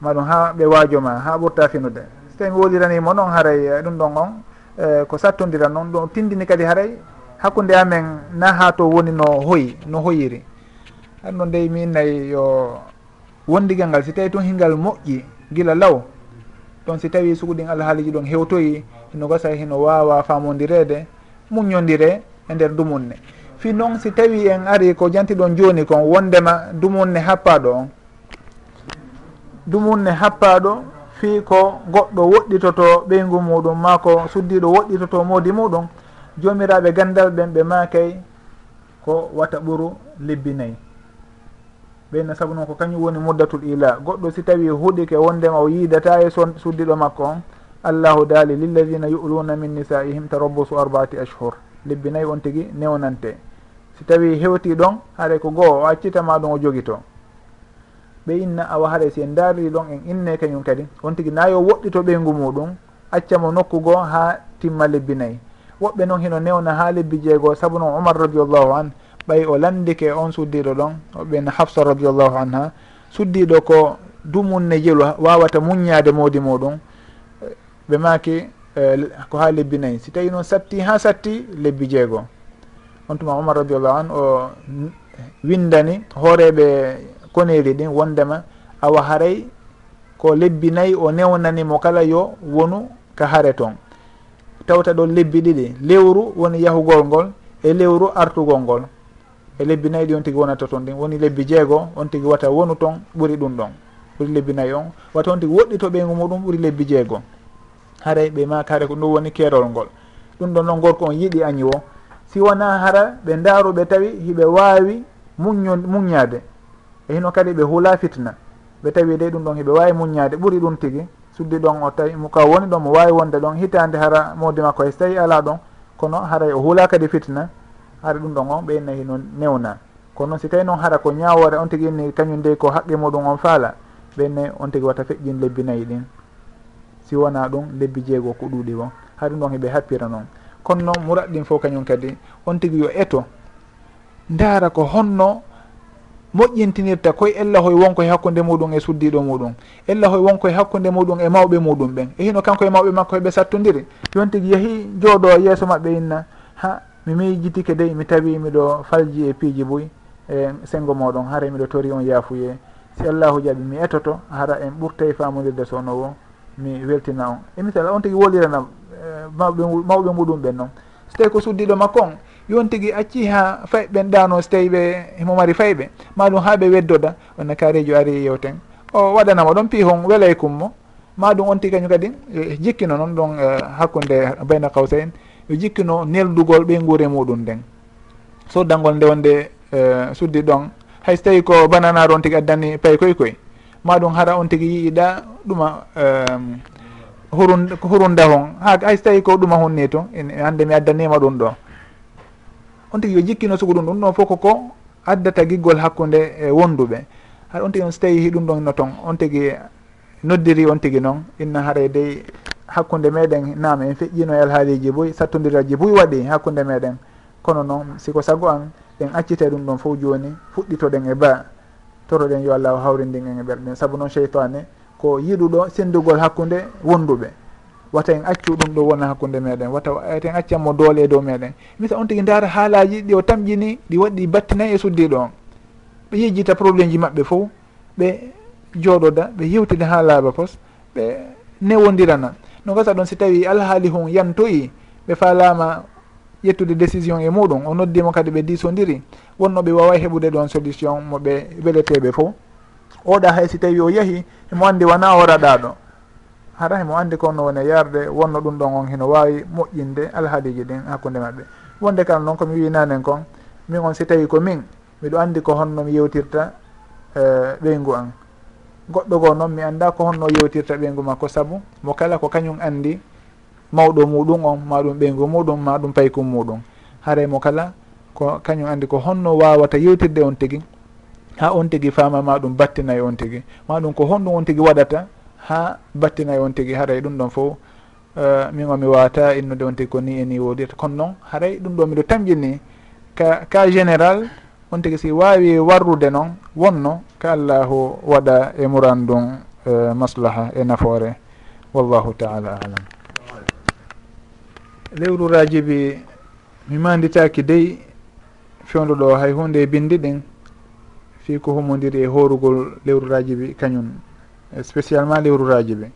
Maɗum ha ɓe waajoma ha ɓurta finude. So tawi mi wodiranimo noon haray e, ɗum ɗon on e, ko sattodira noon ɗum tindini kadi haray. Hakkude amen na ha to woni no hoyi no hoyiri. Han ɗo ndey mi innayi yo wondigal ngal si tawi tun hingal moƴƴi gila law ɗon si tawi suguɗin alhaaliji ɗon hewtoyi hino gasa hino wawa famodirede muñodire e nder dumunne. fi noon si tawi en ari ko janti ɗon joni kon wondema dumunne happaɗo on. Dumunne happaɗo fi ko goɗɗo woɗɗitoto ɓeygu muɗum ma ko suddiɗo woɗɗitoto moodi muɗum jomiraɓe gandal ɓen ɓe makay ko wata ɓuru lebbi nayyi ɓeyna saabu noon ko kañum woni muddatul ila. Goɗɗo si tawi huuɗike wondema o yiidata e son suddiɗo makko on allahu daali lilladina yu'luna min nisaihim tarabbusu arbaati ashhur. Lebbi nayyi on tigui newnante. si tawi hewti ɗon haare ko goho o accitama ɗum o jogi to. Ɓe inna awa haare si en darri ɗon en inne kañum kadi. On tigui nayo woɗɗito ɓeygu muɗum accamo nokku goo ha timma lebbi nayyi woɓɓe noon hino newna ha lebbi jeegoo saabu noon omar radiallahu an ɓayi o landike on suddiɗo ɗon oɓen hafsa radiallahu anha suddiɗo ko dumunne jelu wawata muññade modi muɗum ɓe maki eh, ko ha lebbi nayyi si tawi noon satti ha satti lebbi jeegoo. on tuma omar radiallahu an o windani hooreɓe koneri ɗin wondema awa haray ko lebbi nayyi o newnanimo kala yo wonu ka hare toon tawta ɗo lebbi ɗiɗi lewru woni yahugol ngol e lewru artugol ngol. E lebbi nayyi ɗi on tigui wonata toon ɗin woni lebbi jeego on tigui wata wonu toon ɓuuri ɗum ɗon ɓuuri lebbi nayyi on. Wata on tigui woɗɗito ɓeygu muɗum ɓuuri lebbi jeego. Haray ɓe mak hare ko ɗum woni keerol ngol. Ɗum ɗon noon gorko on yiiɗi añi o si wona hara ɓe daaruɓe tawi hiɓe waawi muño muñaade e hino kadi ɓe huula fitna. Ɓe tawi de ɗum ɗon hiɓe waawi muñaade ɓuri ɗum tigi. Suddi ɗon o tawi ka woni ɗon mo waawi wonde ɗon hitaande hara modi makko e so tawi ala ɗon kono haray o huula kadi fitna hara ɗum ɗon on ɓeyna hino newna kono noon si tawi noon hara ko ñaawore on tigi inni kañum dey ko haqqe muɗum on faala ɓenne on tigi wata feƴƴin lebbi nayyi ɗin. Si wona ɗum lebbi jeego ko ɗuuɗi o won haɗum ɗon heɓe happira noon. kono noon murat ɗin fof kañum kadi on tigui yo eto. Ndaara ko honno moƴƴintinirta koye ella hoye wonko e hakkude muɗum e suddiɗo muɗum ella hoye wonko e hakkude muɗum e mawɓe muɗum ɓen. E hino kanko e mawɓe makko heɓe sattodiri yon tigui yeehi jooɗo yeeso maɓɓe inna ha mi miijitike dey mi tawi miɗo falji e piiji boy e sengo moɗon hara miɗo tori on yaafuye. Si allahu jaaɓi mi etoto hara en ɓurtay famodirde sownowo mi weltina on. E misal on tigui woliranam mawɓe mawɓe muɗum ɓen noon so tawi ko suddiɗo makko on. Yon tigui acci ha fay ɓen ɗano so tawi ɓe mo mari fayɓe. Maɗum ha ɓe weddoda. Wonno kaarejo ari yewten. O waɗanama ɗon piihon welay kummo maɗum on tigi kañum kadi e jikkino noon ɗon e, hakkude bayna kawsa en. Yo jikkino neldugol ɓe guure muɗum nden. Soddangol nde wonde e, suddi ɗon hayso tawi ko bananaro on tigui addani pay koye koye maɗum hara on tigui yiiɗa ɗuma hurun ko hurunda hon. Ha hay so tawi ko ɗuma hunni to hande mi addanima ɗum ɗo. On tigui yo jikkino sugu ɗum ɗum ɗon fof koko addata giggol hakkude e wonduɓe. Haɗa on tigui on so tawi ɗum ɗon no ton on tigui noddiri on tigui noon inna haara dey hakkude meɗen naame en feƴƴino e alhaaliji boy sattodiraji boy waɗi hakkude meɗen. Kono noon siko sago an ɗen accite ɗum ɗon fof joni fuɗɗitoɗen e ba. Toroɗen yo allah hawrindin en e ɓerɗen. Saabu noon cheytane ko yiɗuɗo sendugol hakkude wonduɓe. Wata en accu ɗum ɗo wona hakkude meɗen. Wata wata en accanmo doole e dow meɗen. Misa on tigui daara haalaji ɗi o tamƴini ɗi waɗɗi battinayi e suddiɗo on ɓe yejjita probléme ji maɓɓe fof ɓe jooɗoda ɓe yewtide ha laaɓa pos ɓe newodirana no gasa ɗon si tawi alhaali hon yantoyi ɓe falama ƴettude décision e muɗum. O noddimo kadi ɓe disodiri wonno ɓe wawa heɓude ɗon solution moɓe weleteɓe fof. oɗa hay si tawi o yeehi himo andi wona oraɗa ɗo. Hara himo andi konno woni e yarde wonno ɗum ɗon on hino wawi moƴƴinde alhaaliji ɗin hakkude maɓɓe. Wonde kala noon komi winanen kon min on si tawi ko min miɗo andi ko honno mi yewtirta e, ɓeygu an. Goɗɗo goo noon mi anda ko honno yewtirta ɓeygu makko saabu mo kala ko kañum andi mawɗo muɗum on ma ɗum ɓeygu muɗum ma ɗum paykum muɗum. Haray mo kala ko kañum andi ko honno wawata yewtirde on tigui ha on tigui famama ɗum battinayi on tigui ma ɗum ko honɗum on tigui waɗata ha battinayi on tigui haray ɗum ɗon fo uh, min o mi wawata innude on tigui ko ni e ni wodirta kono noon haray ɗum ɗo miɗo tamjini ka ka général on tigui si wawi warrude noon wonno ka allahu waɗa e muran uh, eh, maslaha e nafoore. Wallahu taala alam. Lewru rajibi mi manditaki dey fewduɗo hay hunde e bindi ɗin fi ko humodiri e horugol lewru rajibi kañum spécialement lewru rajibi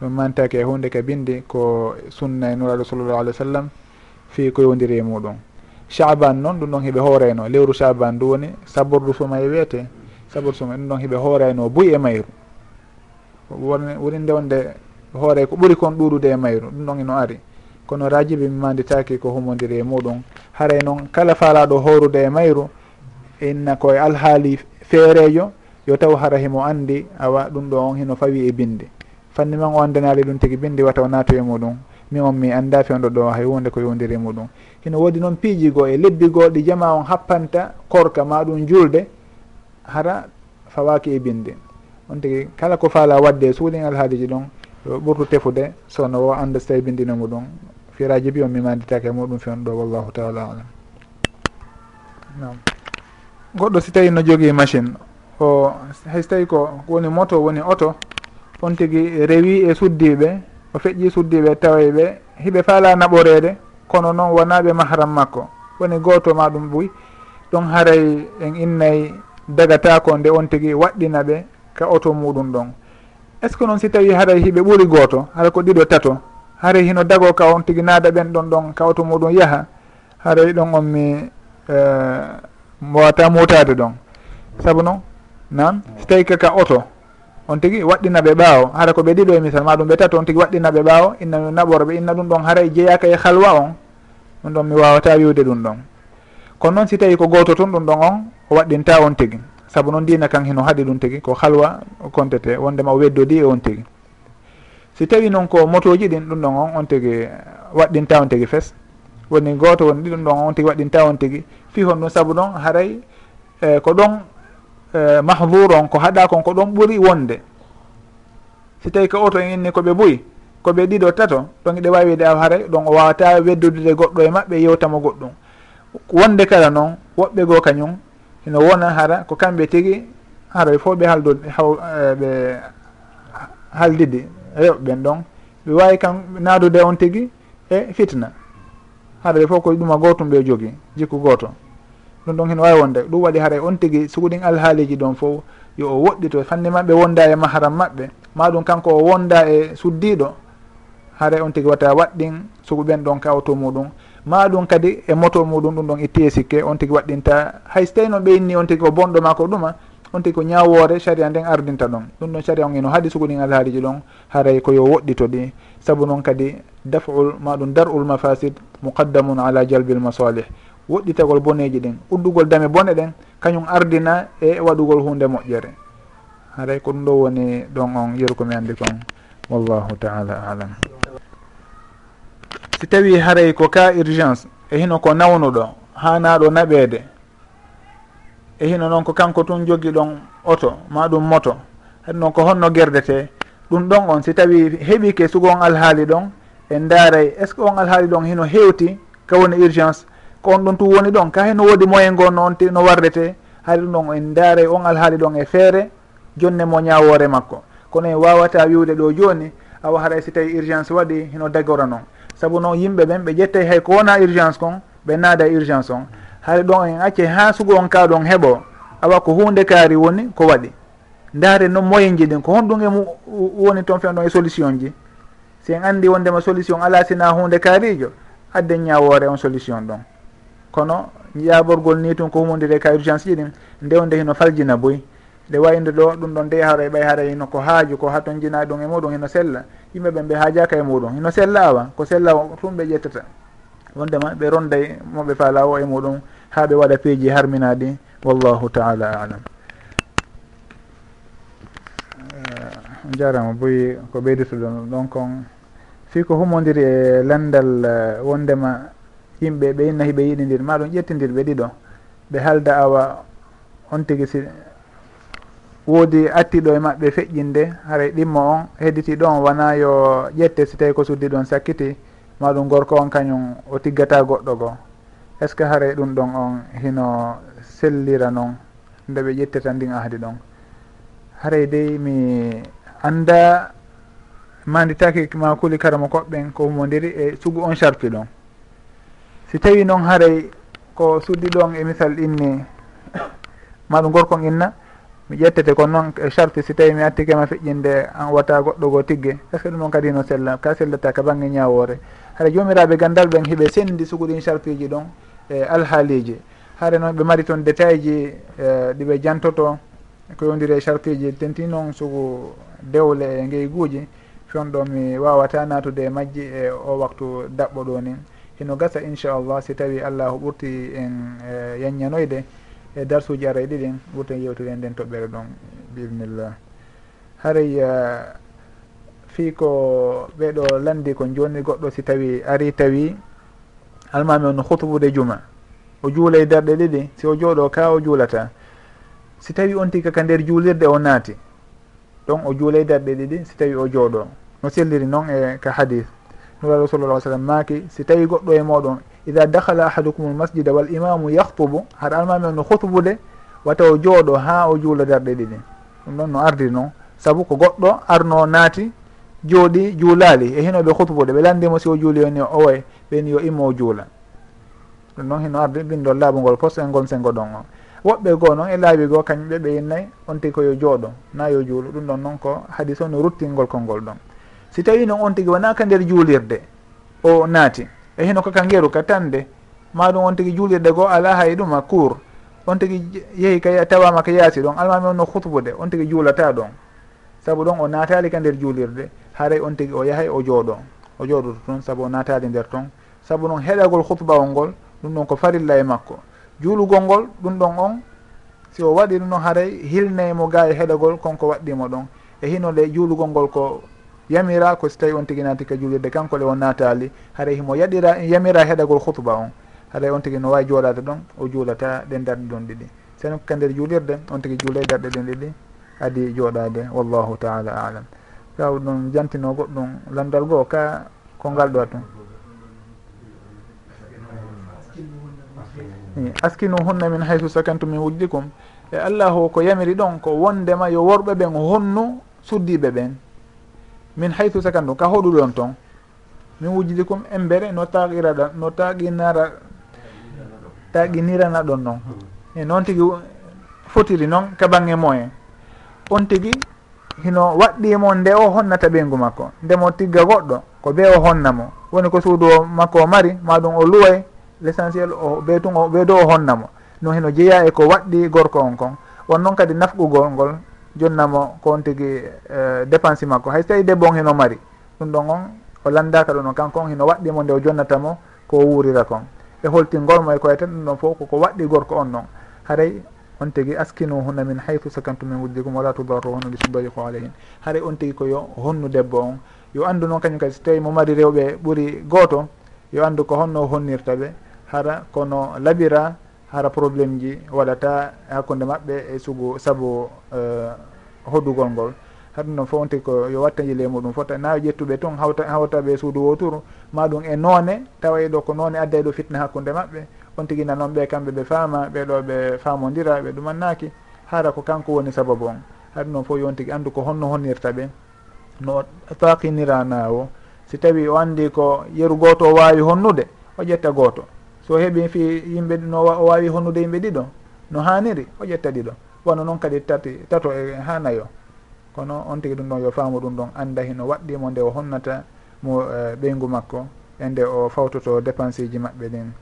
ɗum mantake e hunde ka bindi ko sunna e nuraɗo sallllahu alih w sallam fi ko yowdiri e muɗum. Chaban noon ɗum ɗon heɓe hoorayno lewru chaban du woni sabordu suma e wiyete sabordu suma ɗum ɗon heɓe hoorayno buy e mayru. Woni nde wonde hooray ko ɓuri kon ɗuɗude e mayru ɗum ɗon eno ari. Kono rajibi mi manditaki ko humodiri e muɗum. Haray noon kala faalaɗo horude e mayru inna koye alhaali feerejo yo taw hara himo andi awa ɗum ɗo on hino fawi e binde fanni man o andanali ɗum tigui binde wataw naato e muɗum. Mi on mi anda fewdo ɗo hay hunde ko yowdiri muɗum. Hino woodi noon piijigo e lebbi goo ɗi jama on happanta korka ma ɗum julde hara fawaki e binde on tigui kala ko faala wadde suuɗin alhaaliji ɗon yo ɓurtu tefude sono o anda so tawi bindino muɗum. Firaji bi on mi manditake e muɗum fewno ɗo wallahu taala alam. Nam no. goɗɗo si tawi no jogii machine o hayso tawi ko woni moto woni oto on tigi rewi e suddiɓe o feƴƴi suddiɓe taway ɓe hiɓe faala naɓorede kono noon wonaɓe mahram makko. Woni goto ma ɗum ɓuy ɗon haray en innayi dagatako nde on tigi waɗɗina ɓe ka oto muɗum ɗon. Est ce que noon si tawi haray hiɓe ɓuuri goto hara ko ɗiɗo tato haray hino dago ka on tigi naada ɓen ɗon ɗon ka auto muɗum yaaha haray ɗon on mi uh, wawata motade ɗon. Saabu noon nan? Mm. So tawi kaka oto on tigui waɗɗinaɓe ɓaawo hara ko ɓe ɗiɗo e misal maɗum ɓe tato on tigui waɗɗinaɓe ɓaawo inna naɓorɓe inna ɗum ɗon haray e jeeyaka e halwa on ɗum ɗon mi wawata wiwde ɗum ɗon. Kono noon si tawi ko goto tun ɗum ɗon on o waɗɗinta on tigui saabu noon ndina kan hino haaɗi ɗum tigui ko halwa contete wondema o weddodi e on tigui si tawi noon ko motoji ɗin ɗum ɗon on on tigui waɗɗinta on tigui fes. woni goto woni ɗiɗon ɗon on tigui waɗinta on tigui fi hon ɗum saabu ɗon haray e ko ɗon e, mahdour on ko haɗa kon ko ɗon ɓuuri wonde. Si tawi ko oto en inni koɓe boyi koɓe ɗiɗo tato ɗon eɗe wawi wiyde aw haray ɗon o wawata weddudude goɗɗo e mabɓe yewtamo goɗɗum. Wonde kala noon woɓɓe goo kañum ino wona hara ko kamɓe tigi haroy fo ɓe haldo e, ɓe haldidi rewɓeɓen ɗon. Ɓe wawi kam naadude on tigi e fitna. haɗaɓe fof koye ɗuma gotum ɓe jogui jikku goto. Ɗum ɗon hen wawi wonde. Ɗum waɗi haray on tigui so alhaaliji ɗon fof yo o woɗɗito fanni mabɓe wonda e maharam maɓɓe. Maɗum kanko o wonda e suddiɗo haray on tigui watta waɗɗin suguɓen ɗon ka auto muɗum maɗum kadi e moto muɗum ɗum ɗon itti e sikke. On tigui waɗɗinta. Hay so tawi noon ɓe inni on tigui ko bonɗo ma ko ɗuma. on tigi ko ñawore saria nden ardinta ɗon ɗum ɗon saria on eno haaɗi suguɗin alhaaliji ɗon haray koyo woɗɗito ɗi saabu noon kadi daful maɗum dar ul mafasid muqaddamun ala jalbil masalih. Woɗɗitagol boneji ɗin uddugol dame bone ɗen kañum ardina e waɗugol hunde moƴƴere. Haray ko ɗum ɗo woni ɗon on yerkumi andi kon. Wallahu taala alam. Si tawi haray ko ka urgence e hino ko nawnuɗo hanaɗo naɓede e hino noon ko kanko tun jogui ɗon oto ma ɗum moto. Haɗi noon ko honno gerdete ɗum ɗon on si tawi heɓike sugo on alhaali ɗon en daaray est ce que on alhaali ɗon hino hewti ka woni urgence? Ko on ɗon tu woni ɗon ka heno woodi moyen ngo no on no wardete haɗi ɗum ɗon en daaray on alhaali ɗon e feere jonne mo ñawore makko. Kono en wawata wiwde ɗo joni awa haray si tawi urgence waɗi hino dagora noon. Saabu noon yimɓe ɓen ɓe ƴettay hay ko wona urgence kon ɓe naada urgence on. hare ɗon en acce ha sugo on ka ɗon heeɓo awa ko hunde kaari woni ko waɗi. Ndaare noon moyen ji ɗin ko honɗum e woni toon fen ɗon e solution ji. Si en anndi wondema solution ala sina hunde kaarijo adden ñawore on solution ɗon. Kono yaborgol ni tun ko humodire ka urgence ji ɗin nde hino faljina boy nde wayde ɗo ɗum ɗon nde haray ɓay haray hino ko haaju ko haton jina ɗum e muɗum hino sella. Yimɓe ɓen ɓe haajaka e muɗum hino sella awa ko sella tum ɓe ƴettata. wondema ɓe ronday moɓe paalawo e muɗum ha ɓe waɗa peeji harminaɗi wallahu taala alam. Eh, on jarama boyi ko ɓeydotoɗon ɗon kon. Fi ko humodiri e landal eh, wondema yimɓe ɓe inna hiɓe yiɗidir maɗum ƴettidirɓe ɗiɗo ɓe halda awa on tigui si woodi attiɗo e maɓɓe feƴƴinde haray ɗimmo on hedditi ɗon wona yo ƴette si tawi ko suddi ɗon sakkiti maɗum gorko on kañum o tiggata goɗɗo goo est ce que haray ɗum ɗon on hino sellira noon nde ɓe ƴettata ndin ahdi ɗon? Haray dey mi anda manditaki ma kuli karamo koɓɓen ko humodiri e sugu on sarpi ɗon. Si tawi noon haray ko suddi ɗon e misal inni maɗum gorkon inna mi ƴettete ko noon e sarpi si tawi mi attikema feƴƴinde an wata goɗɗo goo tigge. Est ce que ɗum noon kadi no sella ka sellata ka banggue ñawore. haɗa jomiraɓe gandal ɓen heeɓe sendi sugu ɗin ɗon e alhaaliji. Haare noon ɓe mari toon détail ji e, ɗiɓe jantoto ko yondiri e chartuji tenti noon sugu dewle e ngeyguji fion ɗo mi wawata natude e majji e o waktu daɓɓo ɗo ni. Heno gasa inchallah si tawi allahu ɓurti en e, yanñanoyde e darsuji aray ɗiɗin ɓurten yewtude en nden toɓɓere ɗon biidnillah haray e, fii ko ɓeeɗo landi ko joni goɗɗo si tawi ari tawi almami on hutubude juma. O juulay darɗe ɗiɗi si o jooɗo ka o juulata. Si tawi on tika ka nder juulirde o naati ɗon o juulay darɗe ɗiɗi si tawi o jooɗo no selliri noon e ka hadis nuraɗo sallallah sallam maaki si tawi goɗɗo e moɗon ida dahala ahadukum lmasjida wal imamu yahtubu haɗa almami on no hutubude wata o jooɗo ha o juula darɗe ɗiɗi. Ɗum ɗon no ardi noon saabu ko goɗɗo arno naati jooɗi juulali e hinoɓe hutubude ɓe landimo si o juuli oni o owoy ɓeni yo immo o juula. Ɗum noon hino ardi ɗin ɗon laabu e ngol fof sengon sengo ɗon o. Woɓɓe goo noon e laabi goo kañumɓe ɓe yinnayi on tigi koyo jooɗo na yo juulu. Ɗum ɗon noon ko haadis o no ruttingol kolngol ɗon. Si tawi noon on tigi wona ka nder juulirde o naati e hino kaka ngeru ka tande maɗum on tigi juulirde goo ala hay ɗuma cour on tigi yeehi ka tawama ka yaasi ɗon almami on no hutbude on tigi juulata ɗon. Saabu ɗon o naatali ka nder juulirde. haaray on tigi o yahay o jooɗo. O jooɗoto toon saabu o natade nder toon. Saabu noon heɗagol hutbawol ngol ɗum ɗon ko farilla e makko. Juulugol ngol ɗum ɗon on si o waɗi ɗum ɗon haray hilnaymo ga e heɗagol konko waɗɗimo ɗon. E hinole juulugol ngol ko yamira ko so tawi on tigi naati ka juulirde kanko le o natali haray himo yaɗira yamira heɗagol hutba on. Haray on tigi no wawi jooɗade ɗon o juulata ɗen darɗe ɗon ɗiɗi. Sen ka nder juulirde on tigi juule darɗe ɗen ɗiɗi adi jooɗade wallahu taala alam taw ɗum jantino goɗɗum landal goo ka ko ngal ɗo tun askinu hunna min haysu sakantu min wujdikum. E allahu ko yamiri ɗon ko wondema yo worɓe ɓen honnu suddiɓe ɓen. Min haysu sakantu ka hoɗuɗon toon min wujdikum embere no taqiraɗa no taqinara taqinirana ɗon noon e noon tigui fotiri noon ka bange moyen. On tigui hino waɗɗimo nde o honnata ɓeygu makko ndemo tigga goɗɗo ko be o honnamo woni ko suudu o makko o mari maɗum o luway l' essentiel o be tun be do o honnamo no hino jeeya e ko waɗɗi gorko on kon. Won noon kadi nafqugol ngol jonnamo ko on tigi uh, dépense makko. Hay so tawi debbo on hino mari ɗum ɗon on o landaka ɗo on kanko on hino waɗɗimo nde o jonnatamo ko wurira kon. E holtingol mo e koyeten ɗum ɗon fof koko waɗɗi gorko on noon haray on tigi askino hunna min haythu sakantu min wujdikum wala tudarru hunna bisudariqu alayhin. Haray on tigi ko yo honnu debbo on. Yo anndu noon kañum kadi so tawi mo mari rewɓe ɓuri gooto yo anndu ko honno honnirta ɓe hara kono laɓira hara probléme ji waɗata hakkude maɓɓe e sugu saabu uh, e, hoddugol ngol. Haɗum noon fo on tigi ko yo wattaji ley muɗum fota nawi ƴettuɓe toon hawta hawtaɓe suudu woturu maɗum e noone tawa e ɗo ko noone adda e ɗo fitna hakkude maɓɓe. on tigui nanon ɓe kamɓe ɓe faama ɓeɗo ɓe faamodira ɓe ɗumannaki hara ko kanko woni sababu on haɗi noon fof yon tigui andu ko honno honnirta ɓe. No taqinira nawo si tawi o andi ko yeru goto o wawi honnude o ƴetta goto so heeɓi fi yimɓe no o wawi honnude yimɓe ɗiɗo no haniri o ƴetta ɗiɗo. Wono noon kadi tati tato e ha nayo kono on tigui ɗum ɗon yo faamu ɗum ɗon anda hino waɗɗimo nde o honnata mo e, ɓeygu makko e nde o fawtoto dépense ji maɓɓe ɗin.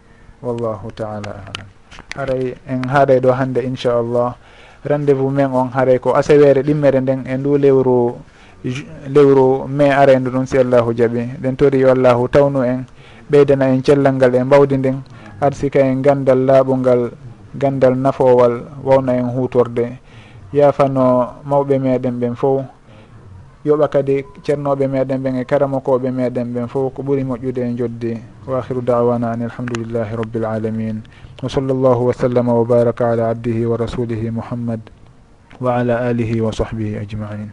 wallahu taala alam. Haray en haaray ɗo hannde inchallah rendez vous men on haaray ko asawere ɗimmere nden e ndu lewru lewru mai arendu ɗum si allahu jaaɓi ɗen tori yo allahu tawnu en ɓeydana en cellal ngal e mbawdi ndin arsika en gandal laaɓungal gandal nafowal wawna en hutorde. Yaafano mawɓe meɗen ɓen fof yoɓa kadi ceernoɓe meɗen ɓen e karamokoɓe meɗen ɓen fof ko ɓuuri moƴƴude e joddi wa akhiru dawana an alhamdulillahi rabbil alamin. Wa sall llahu wa sallama wa baraka ala abdihi wa rasulihi mouhammad wa ala alihi wa sahbihi ajmain.